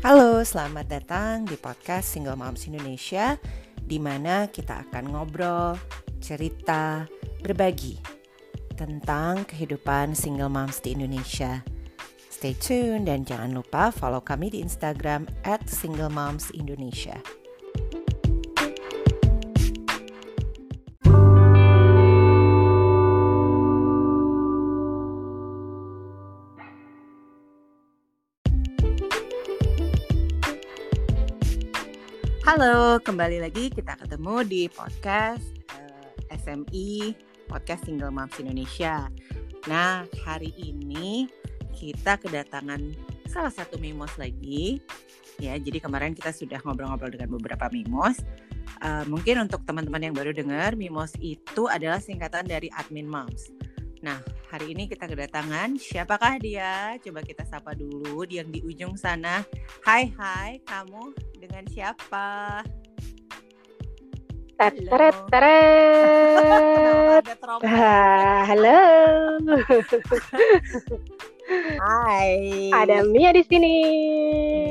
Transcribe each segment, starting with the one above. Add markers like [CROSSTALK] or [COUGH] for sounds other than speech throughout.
Halo, selamat datang di podcast Single Moms Indonesia di mana kita akan ngobrol, cerita, berbagi tentang kehidupan single moms di Indonesia. Stay tune dan jangan lupa follow kami di Instagram at Single Moms Indonesia. Halo, kembali lagi kita ketemu di podcast uh, eh, SMI Podcast Single Moms Indonesia. Nah, hari ini kita kedatangan salah satu mimos lagi. Ya, jadi kemarin kita sudah ngobrol-ngobrol dengan beberapa mimos. Uh, mungkin untuk teman-teman yang baru dengar, mimos itu adalah singkatan dari admin moms. Nah, hari ini kita kedatangan siapakah dia? Coba kita sapa dulu yang di ujung sana. Hai hai, kamu dengan siapa? Teret teret. [LAUGHS] Halo. Hai. Ada Mia di sini.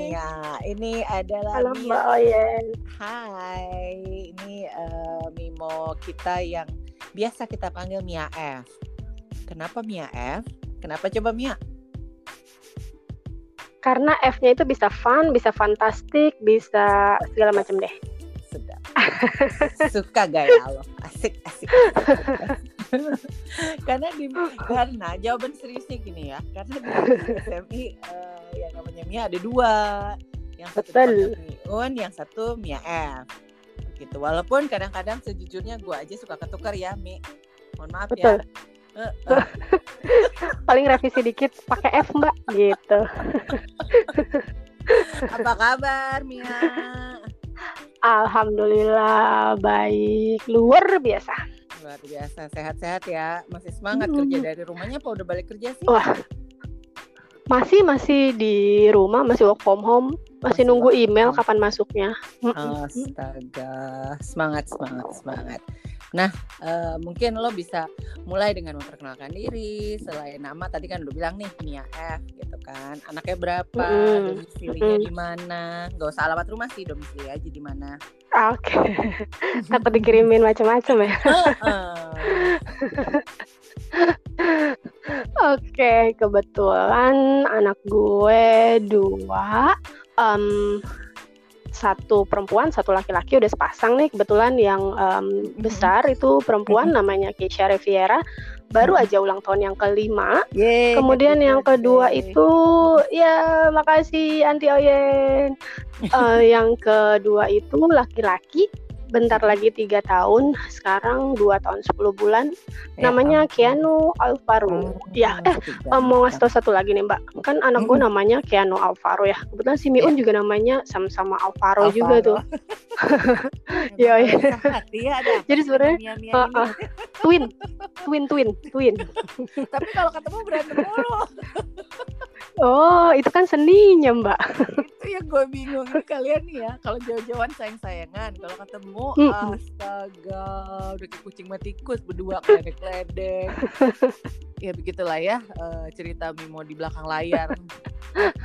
Mia, ini adalah Halo Mia. Mbak Oyen. Hai, ini uh, Mimo kita yang biasa kita panggil Mia F. Kenapa Mia F? Kenapa coba Mia? Karena F-nya itu bisa fun, bisa fantastik, bisa segala macam deh. Sedap. [LAUGHS] Suka gaya lo. Asik, asik. [LAUGHS] karena di karena jawaban seriusnya gini ya. Karena di SMI uh, yang namanya Mia ada dua. Yang satu Betul. Miun, yang satu Mia F. Gitu. Walaupun kadang-kadang sejujurnya gue aja suka ketukar ya, Mi. Mohon maaf Betul. ya. Uh, uh. Paling revisi dikit pakai F Mbak gitu. [LAUGHS] Apa kabar Mia? Alhamdulillah baik, luar biasa. Luar biasa, sehat-sehat ya. Masih semangat Hmm. kerja dari rumahnya apa udah balik kerja sih? Wah, masih masih di rumah, masih work from home, masih, Masih nunggu email kapan masuknya. Astaga, semangat, semangat, semangat. Nah, eh, mungkin lo bisa mulai dengan memperkenalkan diri. Selain nama, tadi kan udah bilang nih Mia F, gitu kan. Anaknya berapa? Mm-mm. Domisilinya Mm-mm. di mana? Gak usah alamat rumah sih, domisili aja di mana. Oke, [LAUGHS] takut dikirimin macam-macam ya. Oke, kebetulan anak gue dua, em, satu perempuan, satu laki-laki udah sepasang nih. Kebetulan yang em, besar itu perempuan namanya Keisha Riviera, baru aja ulang tahun yang kelima. Yeay, Kemudian yang kedua birthday. itu ya makasih Anti Oyen. [LAUGHS] Eh, yang kedua itu laki-laki, bentar lagi tiga tahun, sekarang dua tahun 10 bulan. Ya namanya ampun. Keanu Alvaro. Ya, eh eh, mau ngasih tau satu lagi nih Mbak. Kan anak gue namanya Keanu Alvaro ya. Kebetulan si Miun juga namanya sama-sama Alvaro, juga tuh. [LAUGHS] Iya, iya. Ya ada. Jadi sebenarnya uh, uh, twin, twin, twin, twin. [LAUGHS] Tapi kalau ketemu berantem mulu. [LAUGHS] Oh, itu kan seninya Mbak. itu yang gue bingung kalian nih ya kalau jauh-jauhan sayang-sayangan kalau ketemu Mm-mm. astaga udah kayak kucing mati tikus berdua keledek-keledek [LAUGHS] ya begitulah ya eh, cerita Mimo di belakang layar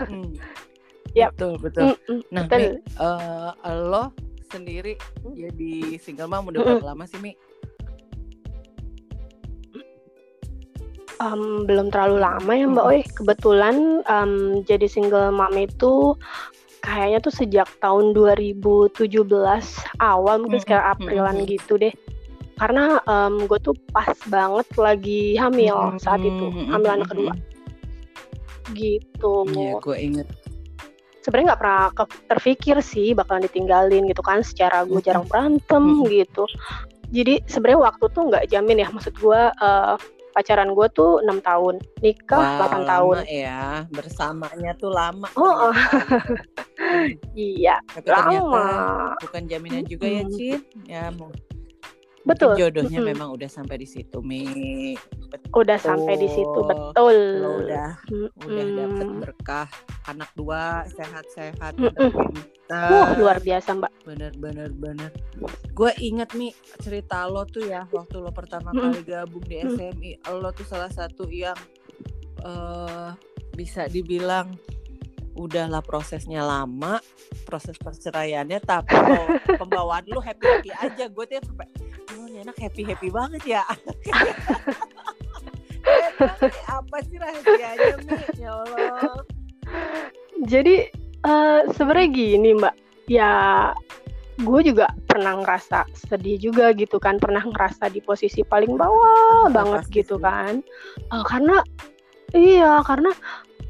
Hmm. [LAUGHS] Yap. betul betul Mm-mm, nah betul. Mi, eh, lo sendiri jadi single mom udah berapa lama sih Mi? Em, belum terlalu lama ya Mbak Oi. Kebetulan em, jadi single mom itu kayaknya tuh sejak tahun 2017 awal mungkin sekitar Aprilan gitu deh. Karena em, gue tuh pas banget lagi hamil saat itu, hamil anak kedua. Gitu. Iya gue inget Sebenarnya nggak pernah terpikir sih bakalan ditinggalin gitu kan. Secara gue jarang berantem gitu. Jadi sebenarnya waktu tuh nggak jamin ya. Maksud gue eh, pacaran gue tuh enam tahun, nikah Wah, 8 tahun. ya bersamanya tuh lama Oh, oh. [LAUGHS] Iya, Tapi ternyata lama. bukan jaminan juga ya, Mm-mm. Cin. Ya, Betul. jodohnya Mm-mm. memang udah sampai di situ, Mi. Udah sampai di situ, Betul. betul. Lo udah udah Mm-mm. dapet berkah anak dua sehat-sehat, udah pintar. Wah, luar biasa, Mbak. Bener bener bener. Gue inget Mi cerita lo tuh ya waktu lo pertama Mm-mm. kali gabung di Mm. SMI, lo tuh salah satu yang eh bisa dibilang udahlah prosesnya lama proses perceraiannya tapi pembawa- [LAUGHS] pembawaan lu happy happy aja gue tuh sampai anak happy happy banget ya. [LAUGHS] Apa sih rahasianya mi? Ya Allah. Jadi eh, sebenarnya gini Mbak, ya gue juga pernah ngerasa sedih juga gitu kan, pernah ngerasa di posisi paling bawah Ah, banget pasti gitu kan. Eh, karena iya, karena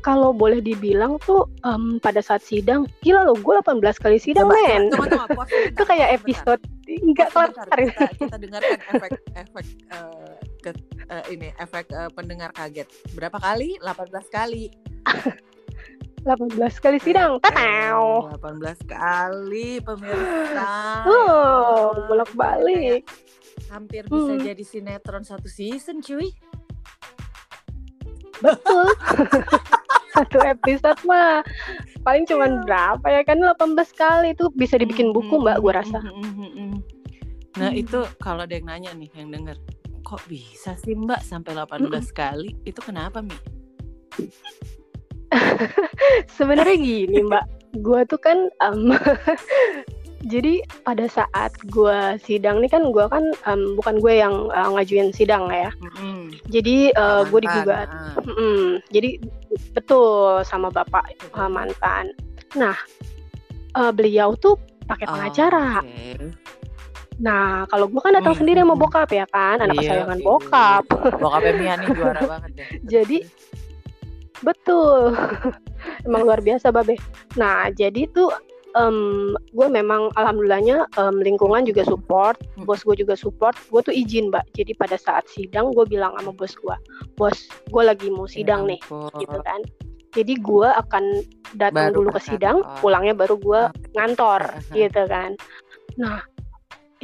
kalau boleh dibilang tuh em, pada saat sidang, gila loh gue 18 kali sidang Coba, men. coba, pause [LAUGHS] sebentar, Itu kayak episode nggak kelar kita, kita dengarkan efek efek eh, ke- eh, ini efek eh, pendengar kaget berapa kali 18 kali [LAUGHS] 18 kali sidang. Tatau. 18 kali pemirsa. [GASPS] Oh, bolak-balik. Hampir bisa Hmm. jadi sinetron satu season, cuy. Betul. [LAUGHS] Satu episode mah paling cuman berapa ya kan? 18 kali. Itu bisa dibikin buku mbak gue rasa. Nah, itu kalau ada yang nanya nih yang denger, kok bisa sih Mbak sampai 18 kali? Itu kenapa, Mi? [LAUGHS] Sebenarnya gini mbak, gue tuh kan em, [LAUGHS] jadi pada saat gue sidang nih kan gue kan em, bukan gue yang eh, ngajuin sidang ya. Mm-mm. Jadi gue Mantan, digugat. ah. Mm-mm. Jadi betul sama bapak eh, mantan. Nah eh, beliau tuh pakai pengacara. Oh, Oke. Nah, kalau gue kan datang Hmm, sendiri sama hmm, bokap ya kan, anak Iya, kesayangan iya. bokap. Bokapnya Mia nih [LAUGHS] juara banget deh. Jadi, Betul. [LAUGHS] Emang luar biasa babe. Nah, jadi tuh em, gue memang alhamdulillahnya em, lingkungan juga support, Hmm. bos gue juga support. Gue tuh izin, Mbak. Jadi pada saat sidang gue bilang sama bos gue, "Bos, gue lagi mau sidang nih." gitu kan. Jadi gue akan datang Baru dulu ke sidang, kantor. pulangnya baru gue ngantor Aha. [LAUGHS] gitu kan. Nah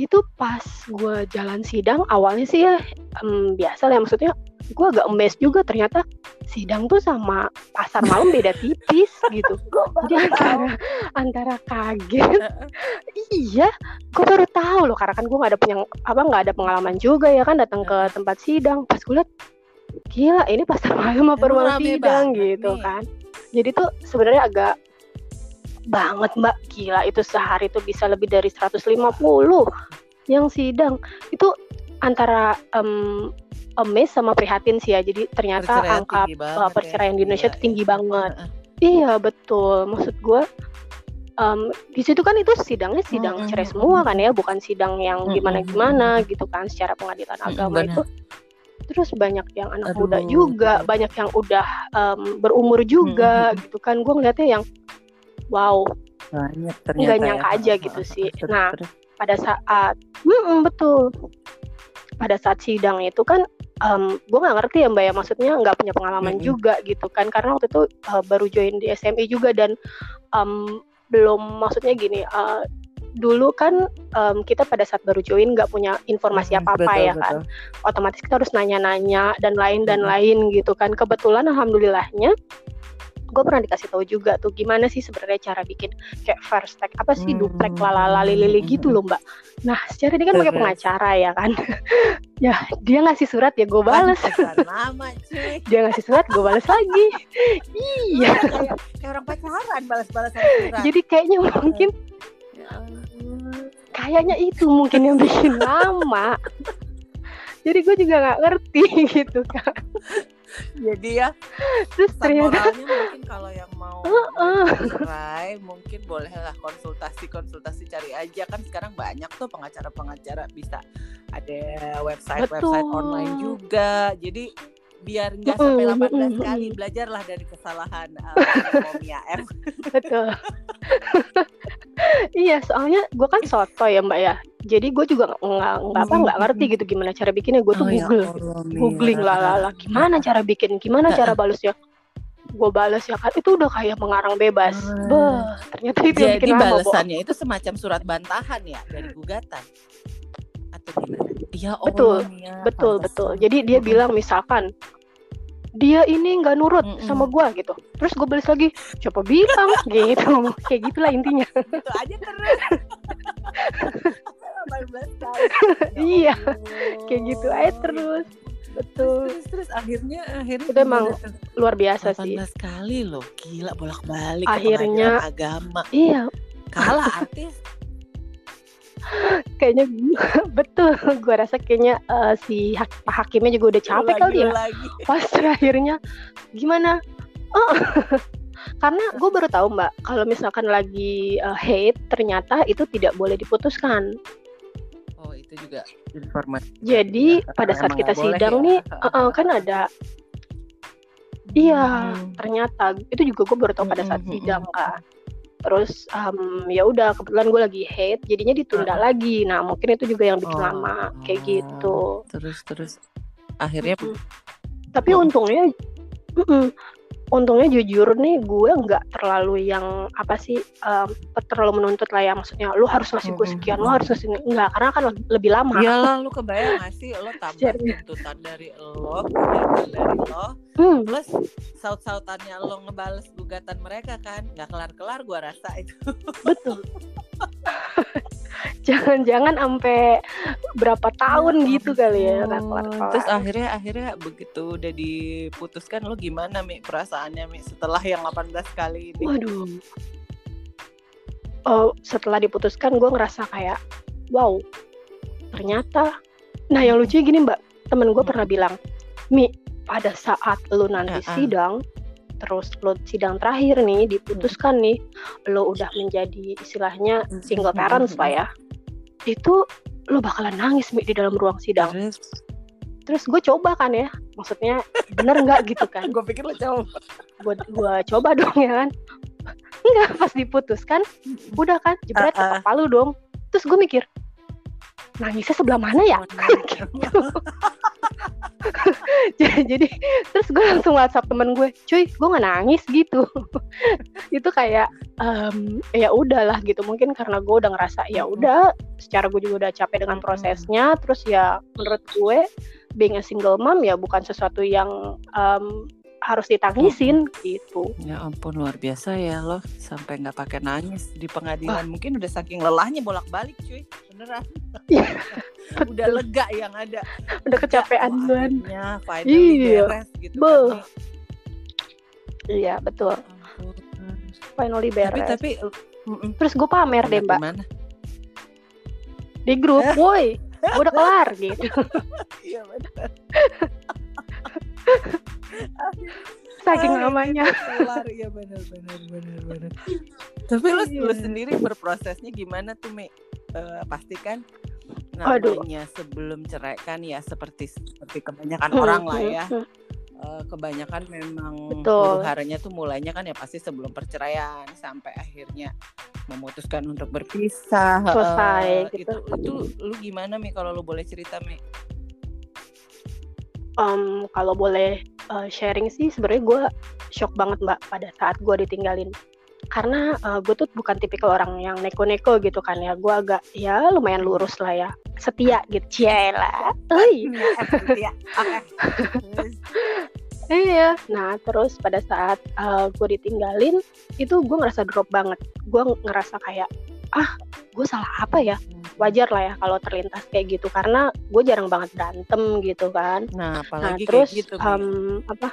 itu pas gue jalan sidang awalnya sih ya em, biasa lah ya, maksudnya gue agak emes juga ternyata sidang tuh sama pasar malam [LAUGHS] beda tipis gitu. [LAUGHS] Jadi antara antara kaget iya gue baru tahu loh karena kan gue nggak ada punya apa nggak ada pengalaman juga ya kan datang ke tempat sidang. Pas gue liat gila ini pasar malam apa ruang sidang banget gitu nih. kan. Jadi tuh sebenarnya agak banget mbak gila itu sehari tuh bisa lebih dari 150 yang sidang itu antara amazed sama prihatin sih ya jadi ternyata Perceraian angka uh, banget ya. perceraian di Indonesia Gila tuh tinggi ya. banget Heeh. Iya betul, maksud gue em, di situ kan itu sidangnya sidang Mm-mm. cerai semua kan ya, bukan sidang yang Mm-mm. gimana-gimana gitu kan secara pengadilan agama itu. Terus banyak yang anak Aduh, muda juga, banyak yang udah em, berumur juga gitu kan. Gue ngeliatnya yang wow Banyak nggak ternyata nyangka ya. aja gitu sih. terus, Nah terus. pada saat Mm-mm, betul pada saat sidang itu kan gue nggak ngerti ya mbak ya maksudnya nggak punya pengalaman Mm-mm. juga gitu kan karena waktu itu uh, baru join di SMI juga dan em, belum maksudnya gini uh, dulu kan em, kita pada saat baru join nggak punya informasi Mm-mm, apa apa betul, ya kan betul. otomatis kita harus nanya-nanya dan lain dan Mm-mm. lain gitu kan kebetulan alhamdulillahnya gue pernah dikasih tahu juga tuh gimana sih sebenarnya cara bikin kayak first tag apa sih duplek Hmm. lalala lili gitu loh mbak. Nah secara ini kan pakai pengacara ya kan? [LAUGHS] Ya dia ngasih surat ya gue balas lama cuy. [LAUGHS] dia ngasih surat gue balas lagi. Iya. Kayak, kayak orang pacaran balas-balasan surat. jadi kayaknya mungkin Ya ampun. kayaknya itu mungkin yang bikin lama. Jadi gue juga nggak ngerti [LAUGHS] gitu kan Jadi ya terus ternyata mungkin kalau yang mau [LAUGHS] cerai mungkin bolehlah konsultasi-konsultasi cari aja kan sekarang banyak tuh pengacara-pengacara bisa ada website-website Betul. online juga. Jadi biar nggak sampai 18 mm-mm, kali belajarlah dari kesalahan uh, Momia F. Betul. [LAUGHS] iya, soalnya gue kan soto ya mbak ya. Jadi gue juga nggak nggak apa nggak ngerti gitu gimana cara bikinnya. Gue tuh Oh, ya google, Allah, Mira. googling lah lah lah. Gimana cara bikin? Gimana cara balasnya? Gue balas ya kan. Itu udah kayak mengarang bebas. Ah. Beh, ternyata itu yang Jadi bikin lama. Bo. balasannya itu semacam surat bantahan ya dari gugatan atau gimana? Ya Betul, Mia, Betul betul. Jadi dia Mm-mm. bilang misalkan dia ini nggak nurut Mm-mm. sama gue gitu. Terus gue balas lagi, coba bilang [LAUGHS] gitu. Kayak gitulah intinya. itu aja terus 18 tahun Ya Iya, kayak gitu aja terus. betul terus terus akhirnya akhirnya itu emang luar biasa 18 sih kali loh gila bolak balik Akhirnya- agama iya kalah artis kayaknya [LAUGHS] betul. Gue rasa kayaknya eh, si hak- pak hakimnya juga udah capek lagi kali ya. lagi. [LAUGHS] Pas akhirnya gimana? Oh. [LAUGHS] Karena gue baru tahu mbak kalau misalkan lagi eh, hate ternyata itu tidak boleh diputuskan. Oh itu juga informasi. Jadi Ya, pada saat kita sidang ya. nih eh, eh, kan ada. Iya Hmm. ternyata itu juga gue baru tahu pada saat Mm, mm, mm, sidang kan terus em, ya udah kebetulan gue lagi hate jadinya ditunda lagi nah mungkin itu juga yang bikin Oh, lama kayak gitu terus terus akhirnya Mm. tapi Mm. untungnya mm-mm. Untungnya jujur nih gue nggak terlalu yang apa sih em, terlalu menuntut lah ya. Maksudnya lu harus ngasih gue sekian lu harus ngasih nggak karena kan lebih lama. Iyalah lu kebayang gak sih? Lo [LAUGHS] tambah tuntutan dari lo gugatan dari lo Hmm, plus saut-sautannya lo ngebales gugatan mereka kan. Nggak kelar-kelar gua rasa itu. Betul [LAUGHS] [LAUGHS] jangan-jangan sampai berapa tahun gitu kali ya ampun. kelar-kelar. terus akhirnya akhirnya begitu udah diputuskan lo gimana mi perasaannya mi setelah yang 18 kali ini Waduh. Oh, setelah diputuskan gue ngerasa kayak, wow, ternyata. Nah, yang lucu gini mbak, temen gue pernah bilang, Mi, pada saat lu nanti Uh-uh. sidang, terus lu sidang terakhir nih, diputuskan nih, lu udah menjadi istilahnya single parents lah ya, itu lu bakalan nangis Mi di dalam ruang sidang. terus gue coba kan ya, maksudnya bener nggak gitu kan? [LAUGHS] gue pikir lo jauh gue gua coba dong ya kan? Enggak pas diputuskan udah kan? Jebret Ah, ah. ketok palu dong? Terus gue mikir nangisnya sebelah mana ya [LAUGHS] [LAUGHS] jadi terus gue langsung whatsapp temen gue cuy gue nggak nangis gitu. [LAUGHS] Itu kayak em, ya udahlah gitu. Mungkin karena gue udah ngerasa ya udah secara gue juga udah capek dengan prosesnya. Terus ya menurut gue being a single mom ya bukan sesuatu yang em, harus ditangisin gitu. Ya ampun luar biasa ya lo. Sampai nggak pakai nangis di pengadilan. Mungkin udah saking lelahnya bolak balik cuy. Beneran. Iya, [LAUGHS] udah lega yang ada. Udah kecapean Wah, finally Iya. beres gitu kan iya betul. Ya ampun. finally tapi beres tapi mm-mm. terus gue pamer deh mbak. Gimana? di grup woi. Gue udah kelar gitu. [LAUGHS] Iya benar. [LAUGHS] [LAUGHS] saking Ah, lamanya kelar ya benar benar benar benar tapi lu, lu sendiri berprosesnya gimana tuh Mi? Eh, pasti kan Aduh. namanya sebelum cerai kan ya seperti seperti kebanyakan Hmm, orang lah hmm, ya hmm. Eh, kebanyakan memang haranya tuh mulainya kan ya pasti sebelum perceraian sampai akhirnya memutuskan untuk berpisah Selesai, itu gitu. itu lu gimana mi kalau lu boleh cerita mi Em, kalau boleh eh, sharing sih sebenarnya gue shock banget mbak pada saat gue ditinggalin. Karena gue tuh bukan tipikal orang yang neko-neko gitu kan ya. Gue agak ya lumayan lurus lah ya. Setia gitu. Ciela. Ui. [LAUGHS] ya oke. Terus, Iya, nah terus pada saat gue ditinggalin itu gue ngerasa drop banget. Gue ngerasa kayak ah gue salah apa ya? Wajar lah ya kalau terlintas kayak gitu karena gue jarang banget berantem gitu kan. nah Nah apalagi terus kayak gitu em, apa?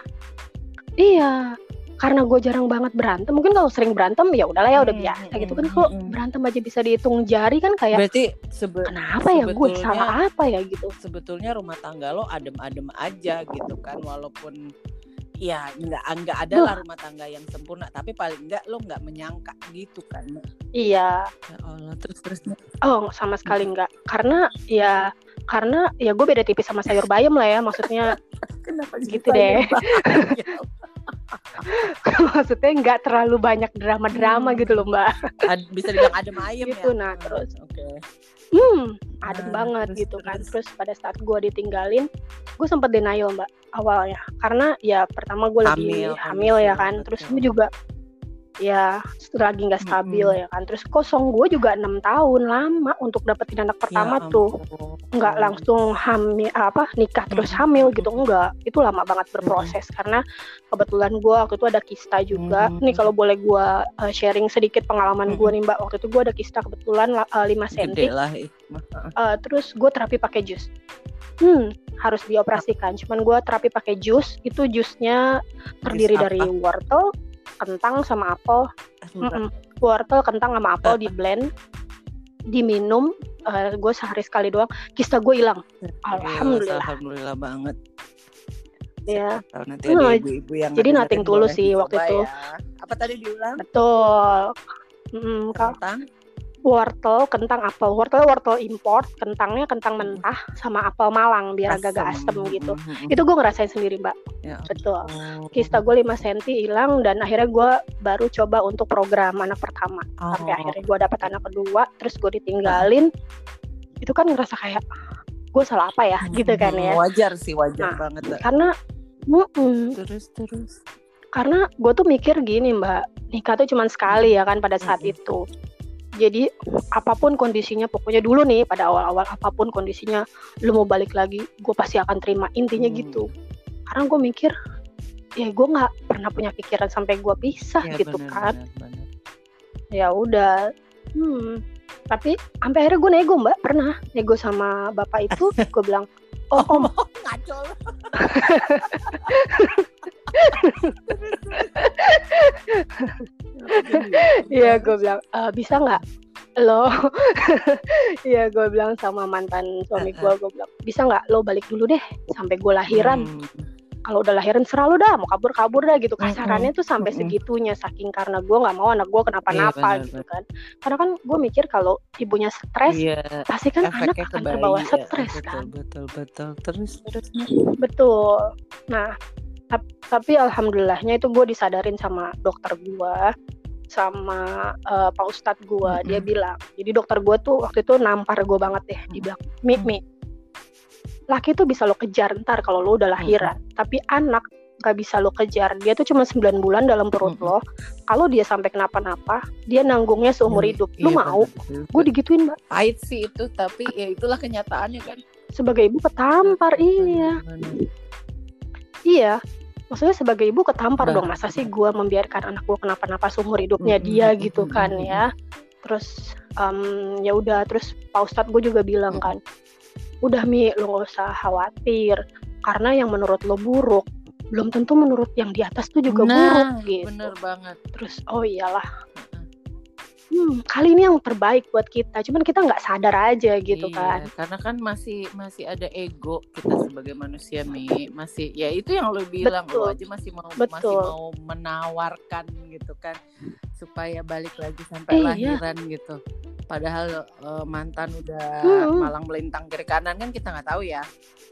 Iya, karena gue jarang banget berantem. Mungkin kalau sering berantem ya udahlah ya udah Hmm, biasa hmm, gitu kan. hmm, Kalau hmm. berantem aja bisa dihitung jari kan kayak berarti sebe kenapa ya gue salah apa ya gitu. sebetulnya rumah tangga lo adem-adem aja gitu kan walaupun ya nggak nggak ada lah rumah tangga yang sempurna tapi paling nggak lo nggak menyangka gitu kan Iya, ya Allah terus terus Oh, sama sekali enggak. Karena ya karena ya gue beda tipis sama sayur bayam lah ya. Maksudnya [LAUGHS] kenapa Gitu deh. [LAUGHS] maksudnya nggak terlalu banyak drama-drama Hmm. gitu loh, Mbak. Bisa dibilang adem ayem Gitu, ya nah, terus. oke Hmm, adem Nah, banget terus, gitu kan. terus. Terus pada saat gue ditinggalin, gue sempet denial, Mbak, awalnya. Karena ya pertama gue lagi Hamil, hamil, hamil ya kan. Terus gue juga ya lagi nggak stabil Mm-mm. ya kan. Terus kosong gue juga enam tahun lama untuk dapetin anak pertama Ya tuh. nggak langsung hamil apa nikah terus Mm. hamil gitu enggak itu lama banget berproses karena kebetulan gue waktu itu ada kista juga Mm. nih kalau boleh gue uh, sharing sedikit pengalaman gue Mm. nih mbak waktu itu gue ada kista kebetulan la- uh, 5 cm lah Uh, terus gue terapi pakai jus hmm harus dioperasikan. Cuman gue terapi pakai jus, itu jusnya terdiri dari wortel, kentang sama apel. Mm-mm. Wortel, kentang sama apel di blend, diminum. gue sehari sekali doang, kista gue hilang. Alhamdulillah. Alhamdulillah banget. Ya, nanti ada ibu-ibu yang jadi nothing tulus sih waktu itu. ya. Apa tadi diulang? betul. Mm, Kentang. Wortel, kentang, apel. Wortel wortel import, kentangnya kentang mentah sama apel Malang biar agak-agak asem gitu. Mhm. Itu gue ngerasain sendiri, Mbak. Ya Betul. ampun. Kista gue 5 cm hilang dan akhirnya gue baru coba untuk program anak pertama. Sampai Oh. akhirnya gue dapet anak kedua, terus gue ditinggalin. Itu kan ngerasa kayak gue salah apa ya, gitu kan ya. Wajar sih, wajar Nah. banget. Karena mm-mm, Terus terus. karena gue tuh mikir gini mbak nikah tuh cuma sekali ya kan pada saat Mm-mm. itu jadi apa pun kondisinya pokoknya dulu nih pada awal-awal apa pun kondisinya lu mau balik lagi gue pasti akan terima. Intinya Hmm. gitu. Karena gue mikir ya gue nggak pernah punya pikiran sampai gue pisah Ya, gitu bener, kan. bener, bener. ya udah. Hmm. Tapi sampai akhirnya gue nego mbak. Pernah nego sama bapak itu [LAUGHS] gue bilang oh om. Ngaco. [LAUGHS] Iya gue bilang "Eh, bisa nggak lo? [LAUGHS] Iya gue bilang sama mantan suami gue gue bilang bisa nggak lo balik dulu deh sampai gue lahiran? Hmm. kalau udah lahiran serah lo dah mau kabur kabur dah gitu. Kasarannya tuh sampai segitunya saking karena gue nggak mau anak gue kenapa-napa Iya, gitu kan. Karena kan gue mikir kalau ibunya stres Iya, pasti kan anak akan ke terbawa ya. stres betul, kan. Betul, betul, Terus, terus. Betul. Nah tap- tapi alhamdulillahnya itu gue disadarin sama dokter gue sama eh, pak ustadz gue dia Mm-mm. bilang. Jadi dokter gue tuh waktu itu nampar gue banget deh dia bilang mi mi laki tuh bisa lo kejar ntar kalau lo udah lahiran tapi anak gak bisa lo kejar. Dia tuh cuma 9 bulan dalam perut Mm-mm. lo. Kalau dia sampai kenapa-napa dia nanggungnya seumur Iya, hidup. Lo iya, mau? gue digituin mbak. Pahit sih itu, tapi ya itulah kenyataannya kan. sebagai ibu ketampar iya. bener. Iya, maksudnya sebagai ibu ketampar Bah- dong. Masa sih gue membiarkan anak gue kenapa-napa seumur hidupnya Mm-mm, dia gitu kan mm-mm. ya. Terus em, ya udah, terus Pak Ustadz gue juga bilang kan, udah mi lo gak usah khawatir karena yang menurut lo buruk belum tentu menurut yang di atas tuh juga Nah, buruk gitu. Bener banget. Terus oh iyalah, hmm, kali ini yang terbaik buat kita. Cuman kita nggak sadar aja gitu Iya, kan. Karena kan masih masih ada ego kita sebagai manusia Mi, masih ya itu yang lo bilang lo Betul. aja masih mau masih Betul. mau menawarkan gitu kan supaya balik lagi sampai Iya. lahiran gitu. Padahal eh, mantan udah Hmm. malang melintang kiri kanan kan kita nggak tahu ya.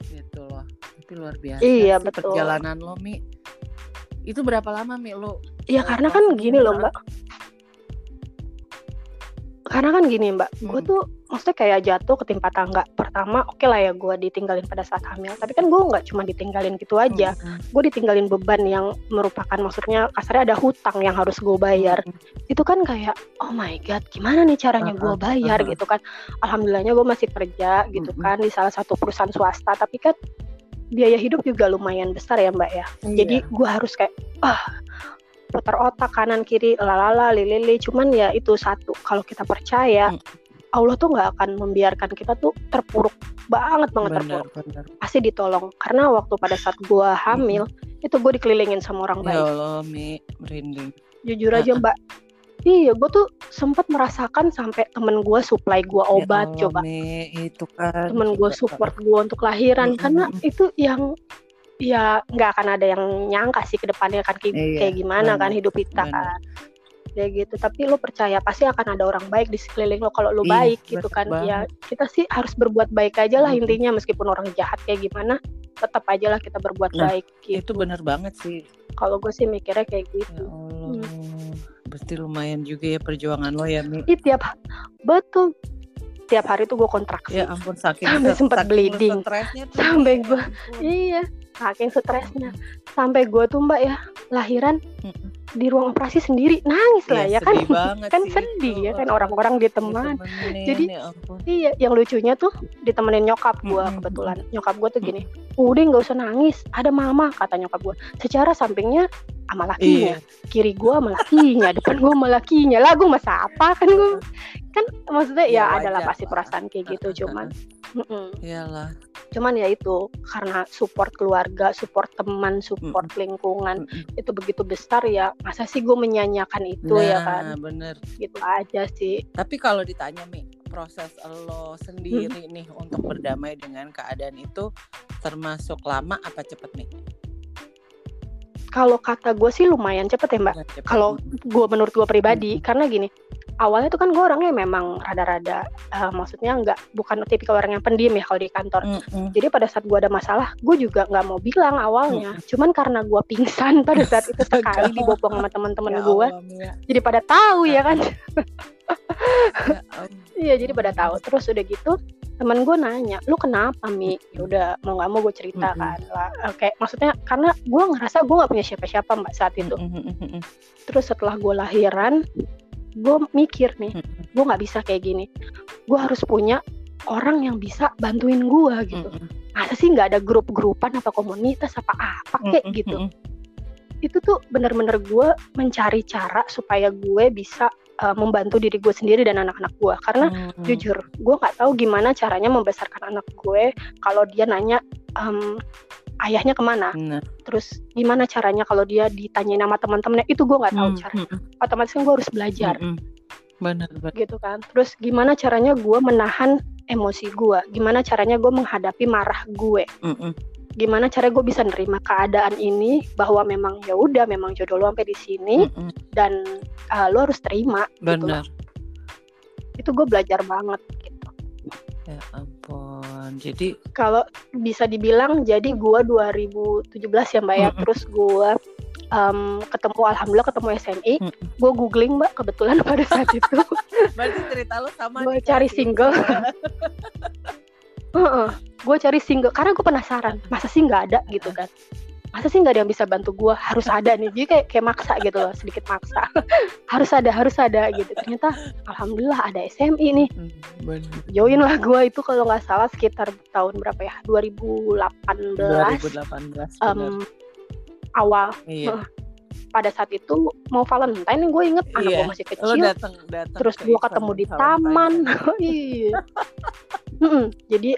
Gitu loh. Tapi luar biasa Iya, sih betul. perjalanan lo Mi. Itu berapa lama Mi lo? Ya eh, karena kan gini loh mbak. Karena kan gini mbak, gue Mm. tuh maksudnya kayak jatuh ketimpa tangga. Pertama oke lah ya gue ditinggalin pada saat hamil. Tapi kan gue nggak cuma ditinggalin gitu aja. Mm-mm. Gue ditinggalin beban yang merupakan maksudnya kasarnya ada hutang yang harus gue bayar. Itu kan kayak oh my god gimana nih caranya gue Uh-uh, bayar uh-uh. gitu kan. Alhamdulillahnya gue masih kerja gitu Mm-mm. kan di salah satu perusahaan swasta. Tapi kan biaya hidup juga lumayan besar ya mbak ya. Jadi Iya. gue harus kayak ah putar otak kanan kiri lalala lilili cuman ya itu satu kalau kita percaya Hmm. Allah tuh nggak akan membiarkan kita tuh terpuruk banget banget benar terpuruk. benar. pasti ditolong. Karena waktu pada saat gue hamil itu gue dikelilingin sama orang Ya baik. Allah Mi, merinding. jujur aja mbak. Iya gue tuh sempat merasakan sampai temen gue supply gue obat Ya Allah, coba. Mi, itu kan temen gue coba. support gue untuk lahiran. Mm-mm. karena itu yang ya nggak akan ada yang nyangka sih ke depannya kan kayak, Iya, kayak gimana kan benar, hidup kita benar. kan ya gitu tapi lo percaya pasti akan ada orang baik di sekeliling lo kalau lo Iya, baik gitu bener kan banget. ya kita sih harus berbuat baik aja lah Mm-mm. intinya meskipun orang jahat kayak gimana tetap aja lah kita berbuat Nah, baik gitu Itu benar banget sih. kalau gue sih mikirnya kayak Ya gitu Allah. Berarti lumayan juga ya perjuangan lo ya, Mi. Ih, tiap betul tiap hari tuh gue kontraksi Ya ampun saking Sampai saking bleeding. Sampai ampun. iya saking stresnya sampai gue tuh mbak ya lahiran Mm-mm. Di ruang operasi sendiri nangis lah Iya, ya kan kan sih sedih itu. ya kan orang-orang diteman Ditemenin, Jadi, ya ampun. iya yang lucunya tuh ditemenin nyokap gue Mm-mm. kebetulan nyokap gue tuh gini udah nggak usah nangis ada mama kata nyokap gue secara sampingnya sama lakinya Iya. kiri gue sama lakinya depan gue sama lakinya lah gue masa apa kan gue kan maksudnya ya, Ya, adalah pasti perasaan kayak gitu cuman. Iyalah. Cuman ya itu karena support keluarga support teman support mm. lingkungan mm. itu begitu besar ya masa sih gue menyanyiakan itu ya nah, kan bener gitu aja sih tapi kalau ditanya mi proses lo sendiri hmm. nih untuk berdamai dengan keadaan itu termasuk lama apa cepet nih kalau kata gue sih lumayan cepet ya mbak. Kalau gue menurut gue pribadi, hmm. karena gini, awalnya tuh kan gue orangnya memang rada-rada, uh, maksudnya nggak bukan tipikal orang yang pendiam ya kalau di kantor. Hmm. Jadi pada saat gue ada masalah, gue juga nggak mau bilang awalnya. Hmm. Cuman karena gue pingsan pada saat itu [LAUGHS] sekali dibopong sama teman-teman ya gue, jadi pada tahu ya kan. [LAUGHS] Iya, jadi pada tahu. Terus udah gitu, temen gue nanya lu kenapa mi ya udah mau nggak mau gue cerita kan lah kayak maksudnya karena gue ngerasa gue nggak punya siapa-siapa mbak saat itu terus setelah gue lahiran gue mikir nih gue nggak bisa kayak gini. Gue harus punya orang yang bisa bantuin gue gitu. Masa sih nggak ada grup-grupan apa komunitas apa apa kayak gitu. itu tuh bener-bener gue mencari cara supaya gue bisa uh, membantu diri gue sendiri dan anak-anak gue karena hmm. jujur gue nggak tahu gimana caranya membesarkan anak gue kalau dia nanya um, ayahnya ke mana? Nah. terus gimana caranya kalau dia ditanyain nama teman-temannya? Itu gue nggak tahu hmm. cara hmm. otomatis kan gue harus belajar. Hmm. benar, benar gitu kan. Terus gimana caranya gue menahan emosi gue gimana caranya gue menghadapi marah gue? Hmm gimana cara gue bisa nerima keadaan ini? Bahwa memang ya udah memang jodoh lo sampai di sini. Mm -mm. dan uh, lo harus terima benar gitu itu gue belajar banget gitu. Ya ampun jadi kalau bisa dibilang jadi gue 2017 ya mbak ya. Mm -mm. terus gue um, ketemu alhamdulillah ketemu SMI mm -mm. gue googling mbak kebetulan pada saat [LAUGHS] itu. Berarti cerita lo sama gue cari single. Uh -uh. gue cari single karena gue penasaran masa sih nggak ada gitu kan masa sih nggak ada yang bisa bantu gue harus ada nih. Jadi kayak kayak maksa gitu loh sedikit maksa. [LAUGHS] Harus ada harus ada gitu. Ternyata alhamdulillah ada SMI nih. Hmm, join lah gue itu kalau nggak salah sekitar tahun berapa ya? 2018 2018 um, awal. Iya. pada saat itu mau Valentine gue inget anak iya. gue masih kecil. dateng, dateng terus gue ketemu di taman. [LAUGHS] Iya. Jadi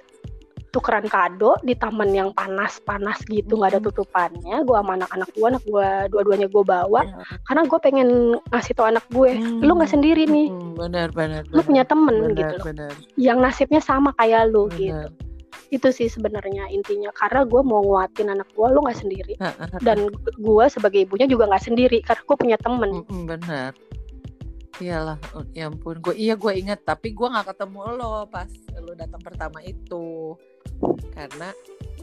tukeran kado di taman yang panas-panas gitu nggak ada tutupannya. Gue sama anak-anak gue anak gue dua-duanya gue bawa. Ya. karena gue pengen ngasih tau anak gue hmm. lu nggak sendiri nih. Benar benar lu punya temen benar, gitu benar. yang nasibnya sama kayak lu benar. gitu. Itu sih sebenarnya intinya. Karena gue mau nguatin anak gue lu nggak sendiri. Dan gue sebagai ibunya juga nggak sendiri karena gue punya temen. Benar. Iyalah, oh, ya ampun. Gue iya gue inget, tapi gue nggak ketemu lo pas lo datang pertama itu, karena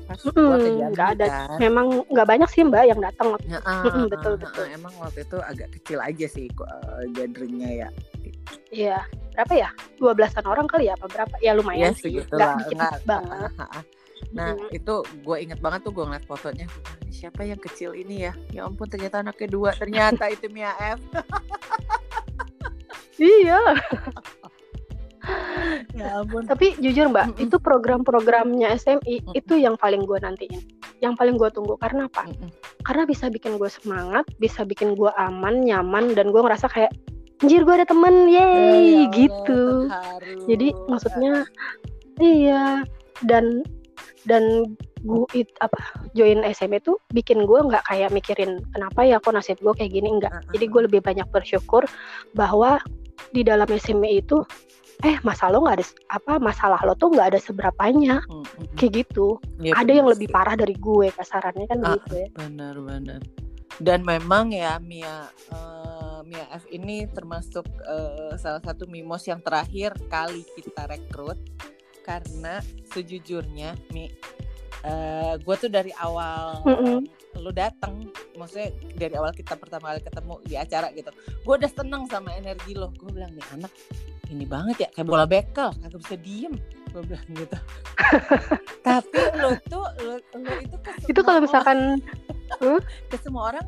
pas hmm, nggak ada. Kan. Memang nggak banyak sih mbak yang datang. Ya, uh, uh, betul betul. Uh, emang waktu itu agak kecil aja sih uh, gatheringnya ya. Iya, berapa ya? Dua belasan orang kali ya? Apa berapa? Ya lumayan ya, sih. Nggak dikit banget. Uh, uh, uh. Nah hmm. itu gue inget banget tuh gue ngeliat fotonya siapa yang kecil ini ya ya ampun ternyata anak kedua ternyata itu Mia F iya [LAUGHS] [LAUGHS] ya ampun. Tapi jujur mbak, mm -mm. itu program-programnya SMI mm -mm. itu yang paling gue nantiin, yang paling gue tunggu karena apa? Mm -mm. Karena bisa bikin gue semangat, bisa bikin gue aman, nyaman, dan gue ngerasa kayak, anjir gue ada temen, yeay, ya, gitu. Terharu. Jadi maksudnya, iya, dan dan gue it, apa join SMI itu bikin gue nggak kayak mikirin kenapa ya kok nasib gue kayak gini enggak. Jadi gue lebih banyak bersyukur bahwa di dalam SMA itu eh masalah lo nggak ada apa masalah lo tuh nggak ada seberapanya. Hmm, hmm. kayak gitu. Ya, ada yang lebih parah dari gue kasarannya kan ah, gitu ya. benar benar dan memang ya Mia uh, Mia F ini termasuk uh, salah satu mimos yang terakhir kali kita rekrut. Karena sejujurnya Mi uh, gue tuh dari awal mm -hmm lu datang maksudnya dari awal kita pertama kali ketemu di acara gitu gue udah seneng sama energi lo. Gue bilang nih anak ini banget ya kayak bola bekel kagak bisa diem. Gue bilang gitu. [LAUGHS] Tapi lo tuh lo, lo itu itu kalau misalkan [LAUGHS] ke semua orang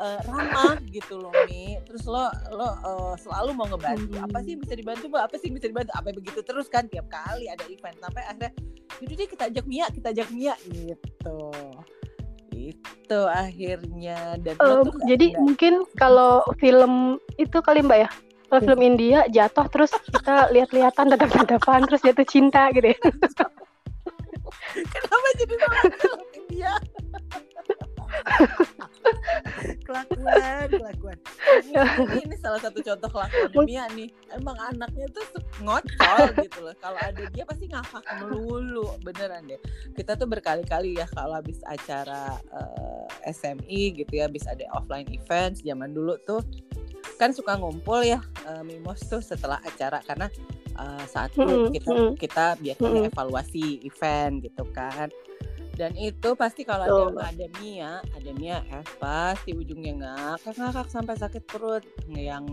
uh, ramah gitu loh mi. Terus lo lo uh, selalu mau ngebantu. Hmm. apa sih bisa dibantu? Mbak apa sih bisa dibantu? Apa begitu terus kan tiap kali ada event. Sampai akhirnya jadi deh kita ajak Mia kita ajak Mia. Gitu. Itu akhirnya. Dan uh, jadi enggak. mungkin kalau film itu kali mbak ya film India jatuh terus kita lihat-lihatan tetap tatapan terus jatuh cinta gitu ya [LAUGHS] Kenapa jadi sama film India? [LAUGHS] kelakuan, kelakuan. Ini, ini salah satu contoh kelakuan Mia nih. Emang anaknya tuh ngocol gitu loh. Kalau ada dia pasti ngakak melulu, beneran deh. Kita tuh berkali-kali ya kalau habis acara uh, eh, SMI gitu ya, habis ada offline events zaman dulu tuh kan suka ngumpul ya uh, Mimos tuh setelah acara karena uh, saat itu kita kita biasanya evaluasi event gitu kan. Dan itu pasti kalau ada ada Mia ada Mia F pasti ujungnya ngakak ngakak sampai sakit perut yang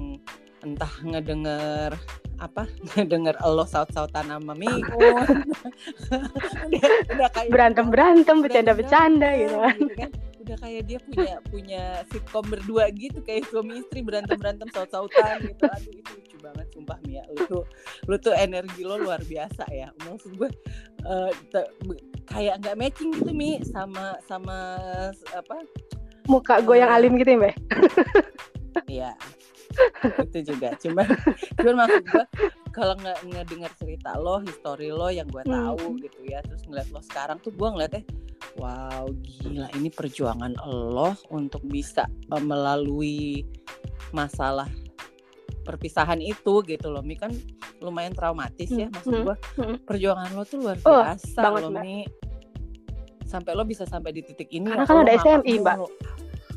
entah ngedenger apa [LAUGHS] ngedenger lo saut sautan sama [LAUGHS] [LAUGHS] udah, kayak berantem berantem bercanda bercanda gitu kan udah kayak dia punya punya sitkom berdua gitu kayak suami istri berantem berantem saut sautan gitu. Aduh itu lucu banget sumpah Mia. Lu tuh lu tuh energi lo luar biasa ya. Maksud gue uh, kayak nggak matching gitu mi sama sama apa? Muka gue yang alim gitu ya mbak? [LAUGHS] Iya itu juga. Cuman cuman maksud gue kalau nggak ngedengar cerita lo histori lo yang gue tahu hmm. gitu ya terus ngeliat lo sekarang tuh gue ngeliatnya wow gila. Ini perjuangan lo untuk bisa uh, melalui masalah perpisahan itu gitu loh. Mi kan lumayan traumatis ya maksud hmm, gue hmm. perjuangan lo tuh luar oh, biasa oh, lo Mi. Sampai lo bisa sampai di titik ini karena kan ada SMI mbak.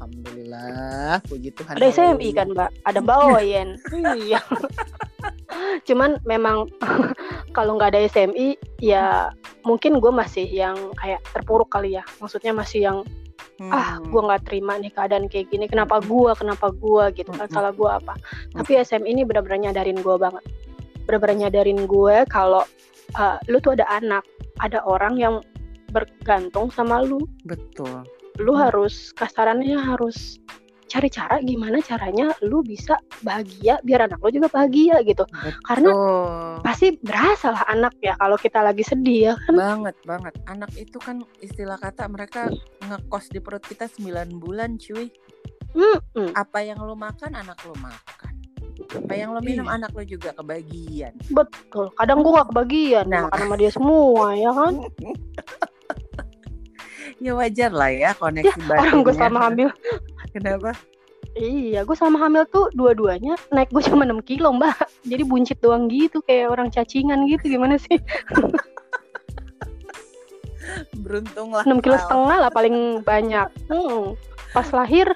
Alhamdulillah puji Tuhan ada SMI kan mbak? Ada mbak [LAUGHS] Oyen. Iya. Cuman memang [LAUGHS] kalau nggak ada SMI ya mungkin gue masih yang kayak terpuruk kali ya. Maksudnya masih yang hmm. ah gue nggak terima nih keadaan kayak gini. Kenapa gue kenapa gue gitu kan hmm. salah gue apa. Tapi SM ini benar-benar nyadarin gue banget. Benar-benar nyadarin gue kalau uh, lu tuh ada anak ada orang yang bergantung sama lu. Betul. Lu hmm. harus kasarannya harus cari cara gimana caranya lu bisa bahagia biar anak lu juga bahagia gitu. Betul. karena pasti berasa lah anak ya kalau kita lagi sedih ya kan? Banget banget. Anak itu kan istilah kata mereka ngekos di perut kita 9 bulan cuy. Hmm. apa yang lu makan anak lu makan. Apa yang lo minum Ih. anak lo juga kebagian. Betul. Kadang gua gak kebagian nah. makan sama dia semua ya kan? [LAUGHS] Ya wajar lah ya koneksi ya, orang gue sama hamil Kenapa? Iya, gue sama hamil tuh dua-duanya naik gue cuma 6 kilo mbak. Jadi buncit doang gitu kayak orang cacingan gitu gimana sih? Beruntung lah. 6 kilo setengah lah paling banyak. Hmm. Pas lahir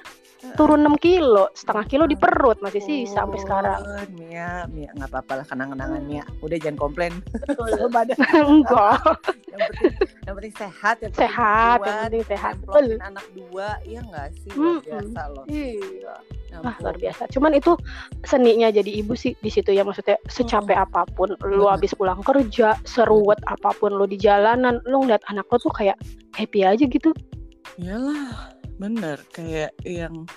turun 6 kilo setengah kilo di perut masih sih oh, sampai sekarang. Mia Mia nggak apa-apa lah kenang-kenangan Mia. Udah jangan komplain. Betul. [LAUGHS] Badan. [LAUGHS] Enggak. Yang penting yang penting sehat yang sehat yang penting sehat. betul. anak dua iya nggak sih? Luar biasa loh. Iya. Ah, luar biasa. Cuman itu seninya jadi ibu sih di situ ya maksudnya secapek hmm. apa pun. Lu habis pulang kerja, seruat apa pun lu di jalanan, lu ngeliat anak lu tuh kayak happy aja gitu. Iyalah bener kayak yang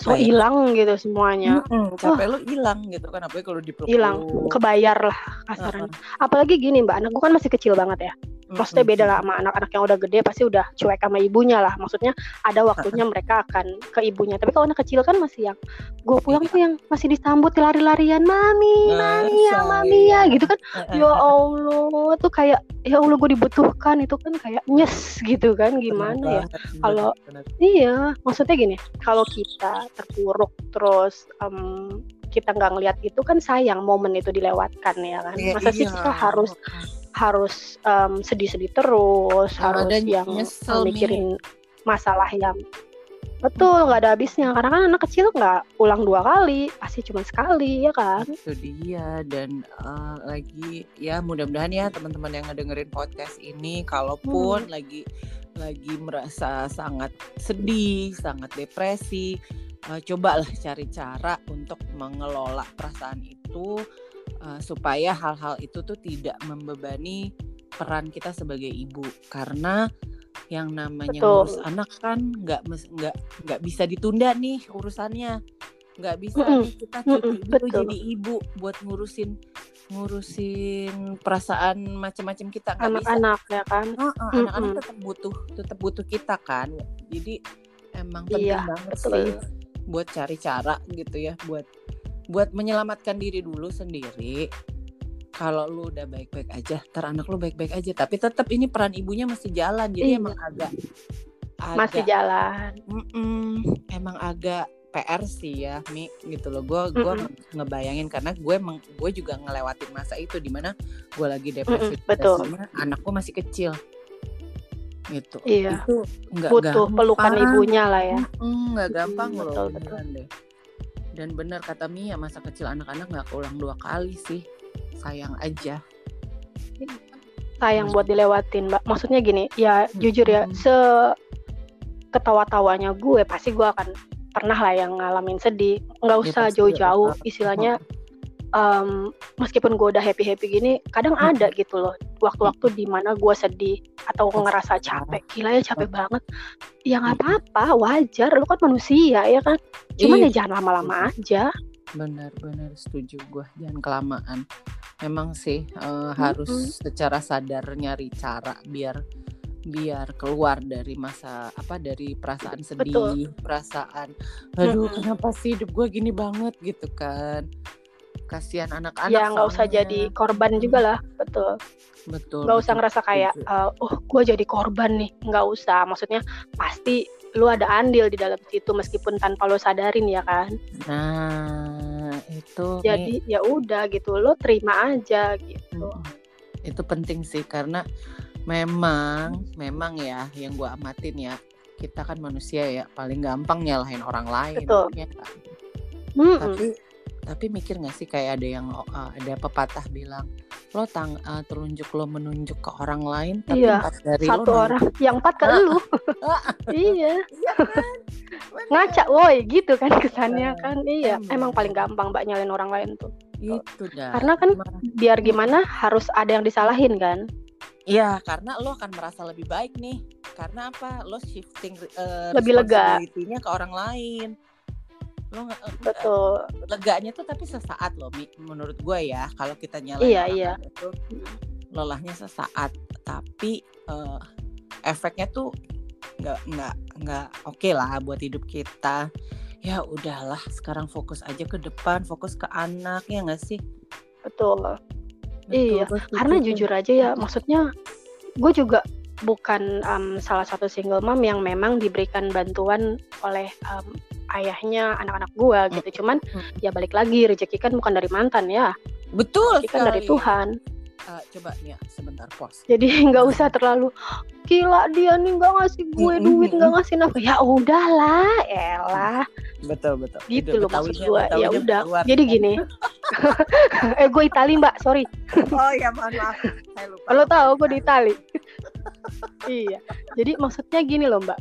so ya? hilang gitu semuanya hmm, capek oh. lu hilang gitu kan apalagi kalau di hilang kebayar lah kasarnya uh -huh. apalagi gini mbak anak gue kan masih kecil banget ya maksudnya beda lah sama anak-anak yang udah gede pasti udah cuek sama ibunya lah. Maksudnya ada waktunya [LAUGHS] mereka akan ke ibunya. Tapi kalau anak kecil kan masih yang gue pulang tuh yang masih disambut lari-larian mami mami ya mami ya gitu kan. Ya allah tuh kayak ya allah gue dibutuhkan itu kan kayak nyes gitu kan gimana ya? kalau iya maksudnya gini kalau kita terpuruk terus um, kita nggak ngelihat itu kan sayang momen itu dilewatkan ya kan. Iya, masa sih kita harus harus um, sedih-sedih terus harus yang nyesel mikirin masalah yang betul nggak ada habisnya. Karena kan anak kecil nggak ulang dua kali pasti cuma sekali ya kan? Itu dia. Dan uh, lagi ya mudah-mudahan ya teman-teman yang ngedengerin podcast ini kalaupun hmm. lagi lagi merasa sangat sedih sangat depresi uh, cobalah cari cara untuk mengelola perasaan itu uh, supaya hal-hal itu tuh tidak membebani peran kita sebagai ibu. Karena yang namanya Betul. ngurus anak kan nggak nggak nggak bisa ditunda nih urusannya. Nggak bisa mm kita cuti dulu jadi ibu buat ngurusin ngurusin perasaan macam-macam kita. Anak-anak ya kan? Oh, oh, anak-anak mm tetap butuh tetap butuh kita kan. Jadi emang penting iya, banget betul. sih buat cari cara gitu ya buat buat menyelamatkan diri dulu sendiri kalau lu udah baik-baik aja, ter anak lu baik-baik aja, tapi tetap ini peran ibunya masih jalan, jadi Iya. emang agak, Masih agak, jalan. mm-mm, emang agak PR sih ya, Mi, gitu loh. Gue gua Mm-mm. ngebayangin karena gue emang gue juga ngelewatin masa itu di mana gue lagi depresi, Mm-mm, betul. depresinya, anak gue masih kecil, gitu. Iya. Itu nggak Butuh pelukan gampang. ibunya lah ya. Mm, nggak gampang Mm, loh betul, beneran deh. Dan benar kata Mia masa kecil anak-anak nggak keulang dua kali sih. Sayang aja. sayang buat dilewatin mbak maksudnya gini ya jujur ya se ketawa-tawanya gue pasti gue akan pernah lah yang ngalamin sedih nggak Ya, usah jauh-jauh istilahnya [LAUGHS] em, meskipun gue udah happy-happy gini kadang Mm. ada gitu loh waktu-waktu di mana gue sedih atau ngerasa capek gila ya capek banget ya nggak apa-apa wajar lu kan manusia ya kan cuman Iya. ya jangan lama-lama aja Benar-benar setuju gue. Jangan kelamaan. Memang sih eh, harus secara sadar nyari cara biar biar keluar dari masa apa dari perasaan sedih, Betul. perasaan aduh kenapa sih hidup gue gini banget gitu kan. Kasihan anak-anak ya nggak usah jadi korban juga lah betul. Betul. nggak usah betul, ngerasa kayak eh, oh gue jadi korban nih. Nggak usah maksudnya pasti lu ada andil di dalam situ meskipun tanpa lo sadarin ya kan? Nah, itu jadi ya udah gitu lo terima aja gitu. Itu penting sih karena memang memang ya yang gua amatin ya kita kan manusia ya paling gampang nyalahin orang lain Betul. ya kan? Tapi tapi mikir nggak sih kayak ada yang uh, ada pepatah bilang lo tang uh, telunjuk lo menunjuk ke orang lain tapi Iya, empat dari lo satu nunjuk- orang yang empat ke lu iya Iya kan? Bener. ngaca woi gitu kan kesannya kan iya Emang. emang paling gampang mbak nyalain orang lain tuh itu dah Karena kan Emang. biar gimana harus ada yang disalahin kan Iya, karena lo akan merasa lebih baik nih. Karena apa? Lo shifting eh, Lebih lega. ke orang lain. Lo nggak eh, betul leganya tuh tapi sesaat loh, Mi. Menurut gue ya, kalau kita nyalain Iya, iya. itu lelahnya sesaat, tapi eh, efeknya tuh nggak nggak nggak oke lah buat hidup kita. Ya udahlah, sekarang fokus aja ke depan, fokus ke anak ya nggak sih? betul Betul, Iya, setuju karena jujur aja ya maksudnya gue juga bukan em, salah satu single mom yang memang diberikan bantuan oleh em, ayahnya anak-anak gue gitu cuman ya balik lagi rezeki kan bukan dari mantan ya betul rezeki kan dari. Tuhan Eh, coba nih sebentar pos. jadi [LAUGHS] nggak usah terlalu gila dia nih nggak ngasih gue duit nggak ngasih nafkah ya udahlah elah Betul betul. gitu Itu loh maksud gue ya udah jadi gini [LAUGHS] eh gue Itali mbak sorry Oh ya mohon maaf. Saya lupa. Kalau tahu gue di Itali. iya. Jadi maksudnya gini loh Mbak.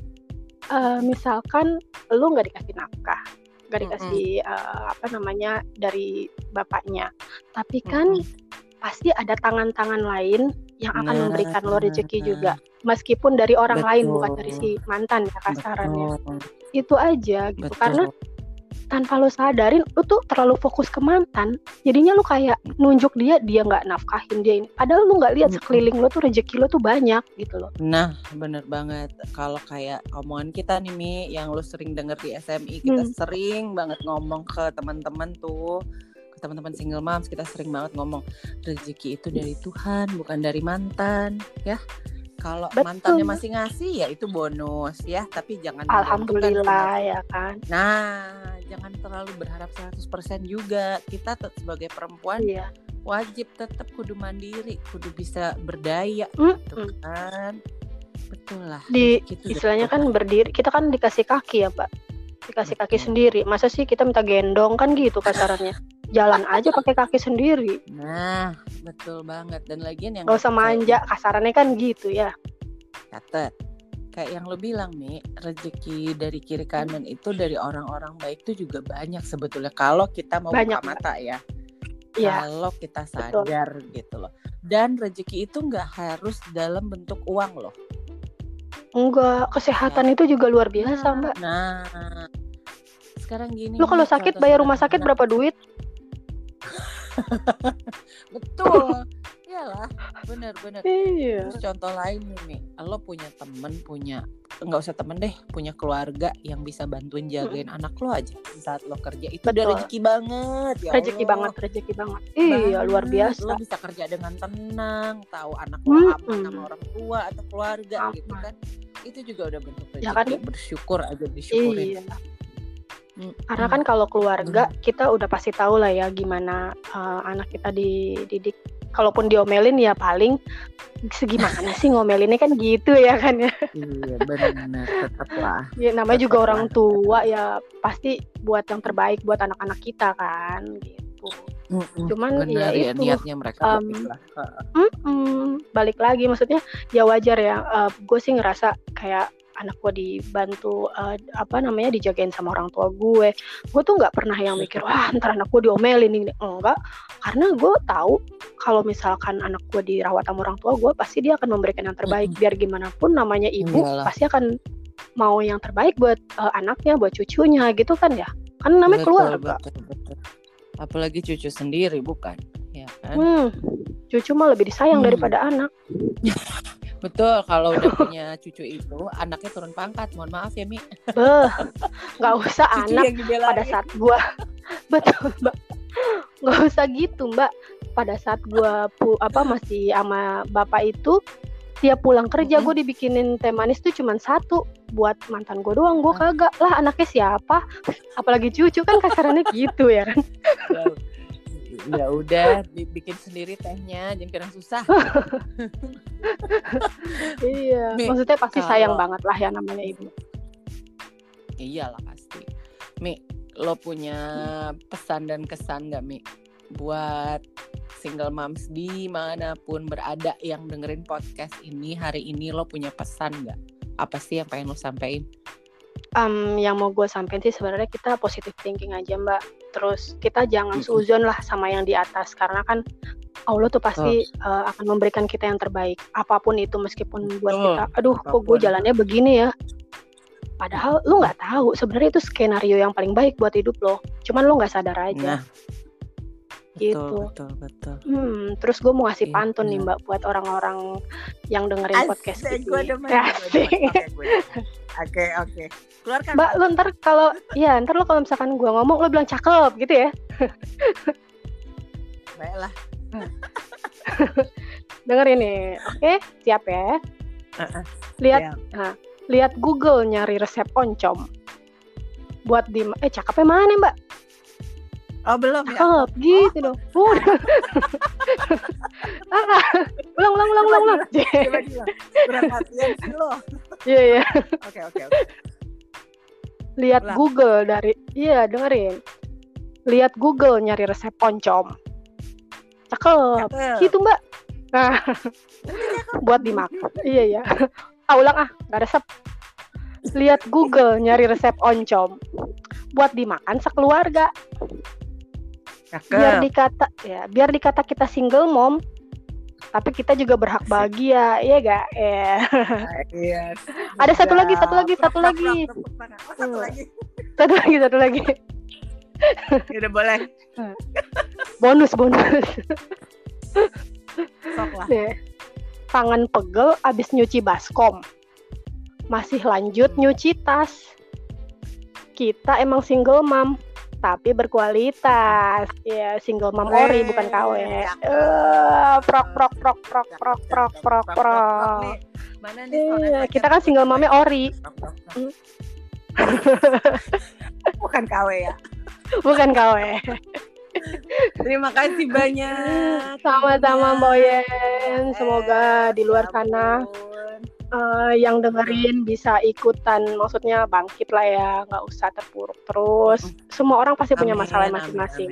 Eh, misalkan lu nggak dikasih nafkah, nggak dikasih eh, apa namanya dari bapaknya, tapi kan pasti ada tangan-tangan lain yang akan Nah, memberikan lo rezeki nah. juga, meskipun dari orang lain bukan dari Betul. si mantan ya kasarannya. Betul. Itu aja gitu. Betul. Karena tanpa lo sadarin, lu tuh terlalu fokus ke mantan. Jadinya lu kayak nunjuk dia, dia nggak nafkahin dia ini. Padahal lu nggak lihat sekeliling lo tuh rezeki lo tuh banyak gitu loh. Nah, bener banget. Kalau kayak omongan kita nih Mi, yang lu sering denger di SMI, kita Hmm. sering banget ngomong ke teman-teman tuh, ke teman-teman single moms, kita sering banget ngomong rezeki itu dari Tuhan, bukan dari mantan, ya. Kalau mantannya masih ngasih ya itu bonus ya, tapi jangan Alhamdulillah ya kan. Nah, jangan terlalu berharap 100% juga. Kita sebagai perempuan Iya. wajib tetap kudu mandiri, kudu bisa berdaya, Mm-mm. gitu kan? Betul lah. Di rezeki itu dari istilahnya kan berdiri, kita kan dikasih kaki ya, Pak. Dikasih kaki sendiri. Masa sih kita minta gendong kan gitu kasarannya. Jalan aja [LAUGHS] pakai kaki sendiri. Nah, betul banget. Dan lagian yang Gak usah manja, kasarannya kan gitu ya. catat kayak yang lo bilang nih rezeki dari kiri kanan itu dari orang-orang baik itu juga banyak sebetulnya kalau kita mau Banyak, buka mata ya Iya. kalau kita sadar gitu loh dan rezeki itu nggak harus dalam bentuk uang loh Enggak, kesehatan itu juga luar biasa, Mbak. nah sekarang gini Lu kalau sakit bayar rumah sakit sederhana. berapa duit? [LAUGHS] betul iyalah bener bener Iya. Terus contoh lain nih, lo punya temen, punya nggak usah temen deh punya keluarga yang bisa bantuin jagain Mm. anak lo aja di saat lo kerja itu Betul. udah rezeki banget ya rezeki Allah. banget rezeki banget iya luar biasa lo bisa kerja dengan tenang tahu anak lo aman Mm-mm. sama orang tua atau keluarga Aman. gitu kan itu juga udah bentuk rezeki Ya kan? bersyukur aja disyukurin iya karena kan kalau keluarga kita udah pasti tahu lah ya gimana uh, anak kita dididik kalaupun diomelin ya paling segimana sih ngomelinnya kan gitu ya kan ya iya benar tetap lah Ya, namanya juga Tetap orang lah. tua ya pasti buat yang terbaik buat anak-anak kita kan gitu. Cuman benar ya ya, itu, niatnya mereka um, lah. Mm-mm, balik lagi maksudnya ya wajar ya. gue sih ngerasa kayak anak gue dibantu uh, apa namanya dijagain sama orang tua gue. Gue tuh nggak pernah yang mikir wah ntar anak gue diomelin ini enggak. Karena gue tahu kalau misalkan anak gue dirawat sama orang tua gue pasti dia akan memberikan yang terbaik. Biar gimana pun namanya ibu pasti akan mau yang terbaik buat uh, anaknya, buat cucunya gitu kan ya. Kan namanya Betul, keluarga. betul, betul. apalagi cucu sendiri bukan ya kan Hmm, cucu mah lebih disayang Hmm. daripada anak. [LAUGHS] betul kalau udah punya cucu itu anaknya turun pangkat. Mohon maaf ya mi. Beh, nggak [LAUGHS] usah cucu anak pada saat gua [LAUGHS] betul mbak. Nggak usah gitu mbak. Pada saat gua pu, apa masih sama bapak itu dia pulang kerja Mm-mm. gue dibikinin teh manis tuh cuman satu. Buat mantan gue doang gue kagak. Lah anaknya siapa? Apalagi cucu kan kasarannya gitu ya kan [LAUGHS] ya, udah bi- bikin sendiri tehnya jangan kira susah. [LAUGHS] Iya Mi, maksudnya pasti kalau- sayang banget lah ya namanya ibu. Iyalah pasti. Mi lo punya pesan dan kesan gak mi? Buat single moms di mana pun berada yang dengerin podcast ini hari ini lo punya pesan gak apa sih yang pengen lo sampein? Em, yang mau gue sampein sih sebenarnya kita positive thinking aja mbak terus kita jangan suzon lah sama yang di atas karena kan Allah tuh pasti eh, akan memberikan kita yang terbaik apa pun itu meskipun buat Betul. kita. Aduh kok gue jalannya begini ya? Padahal lu nggak tahu sebenarnya itu skenario yang paling baik buat hidup lo cuman lo nggak sadar aja. Nah Gitu. betul betul betul hmm, terus gue mau ngasih Iya, pantun nih benar. mbak buat orang-orang yang dengerin podcast Asik, ini gua demen, Asik. Oke, oke keluarkan Mbak, lo ntar kalau ya ntar lo kalau misalkan gua ngomong lo bilang cakep gitu ya. [LAUGHS] baiklah [LAUGHS] Denger ini, oke? Siap ya? Heeh, Lihat, nah, lihat Google nyari resep oncom. Buat di eh cakepnya mana Mbak? Oh belum ya Cakep, gitu dong. Udah. [LAUGHS] ah, ulang, ulang, ulang, ulang, ulang. coba bilang kurang latihan sih lo Iya, iya. oke oke oke Lihat Ulang. Google dari, iya dengerin. Lihat Google nyari resep oncom. Cakep. Cakep. Gitu Mbak. Nah, buat dimakan. Iya ya. Ah ulang ah, nggak resep. Lihat Google nyari resep oncom. Buat dimakan sekeluarga. Biar cakep dikata ya, biar dikata kita single mom, tapi kita juga berhak bahagia, iya gak? Ya. Iya. [LAUGHS] Ada satu lagi, satu lagi, satu lagi. satu Hmm. lagi. [LAUGHS] Satu lagi, satu lagi. [LAUGHS] Ya udah boleh. Bonus, bonus. Sok lah. Nih. Tangan pegel abis nyuci baskom. Masih lanjut nyuci tas. Kita emang single mom, tapi berkualitas. Ya, single mom ori bukan KW. cakep. Eh, prok prok prok prok prok prok prok prok. Mana nih Iya, kita kan single momnya ori. Hmm. [LAUGHS] Bukan KW ya. bukan KW. Terima kasih banyak. Sama-sama Mbak Ibunya. Yen. Semoga di luar Ya sana eh, yang dengerin bisa ikutan, maksudnya bangkit lah ya, nggak usah terpuruk terus. Semua orang pasti punya masalah masing-masing.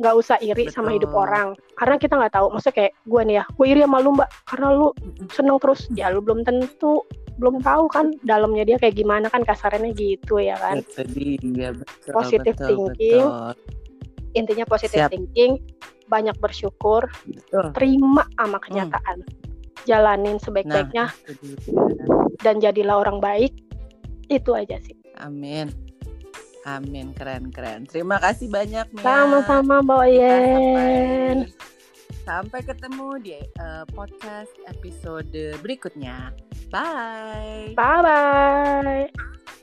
Nggak usah iri sama hidup Betul. orang, karena kita nggak tahu. Maksudnya kayak gue nih ya, gue iri sama lu mbak, karena lu seneng terus. Ya lu belum tentu, belum tahu kan dalamnya dia kayak gimana kan kasarannya gitu ya kan. Dia betul. Positive betul, thinking. Betul. Intinya positive Siap. thinking, banyak bersyukur, betul. terima sama kenyataan, jalanin Nah, sebaik-baiknya dia. dan jadilah orang baik. Itu aja sih. Amin. Amin, keren keren. Terima kasih banyak Mia. Sama-sama Mbak Kita Yen. sampai, sampai ketemu di eh, podcast episode berikutnya. Bye. Bye bye.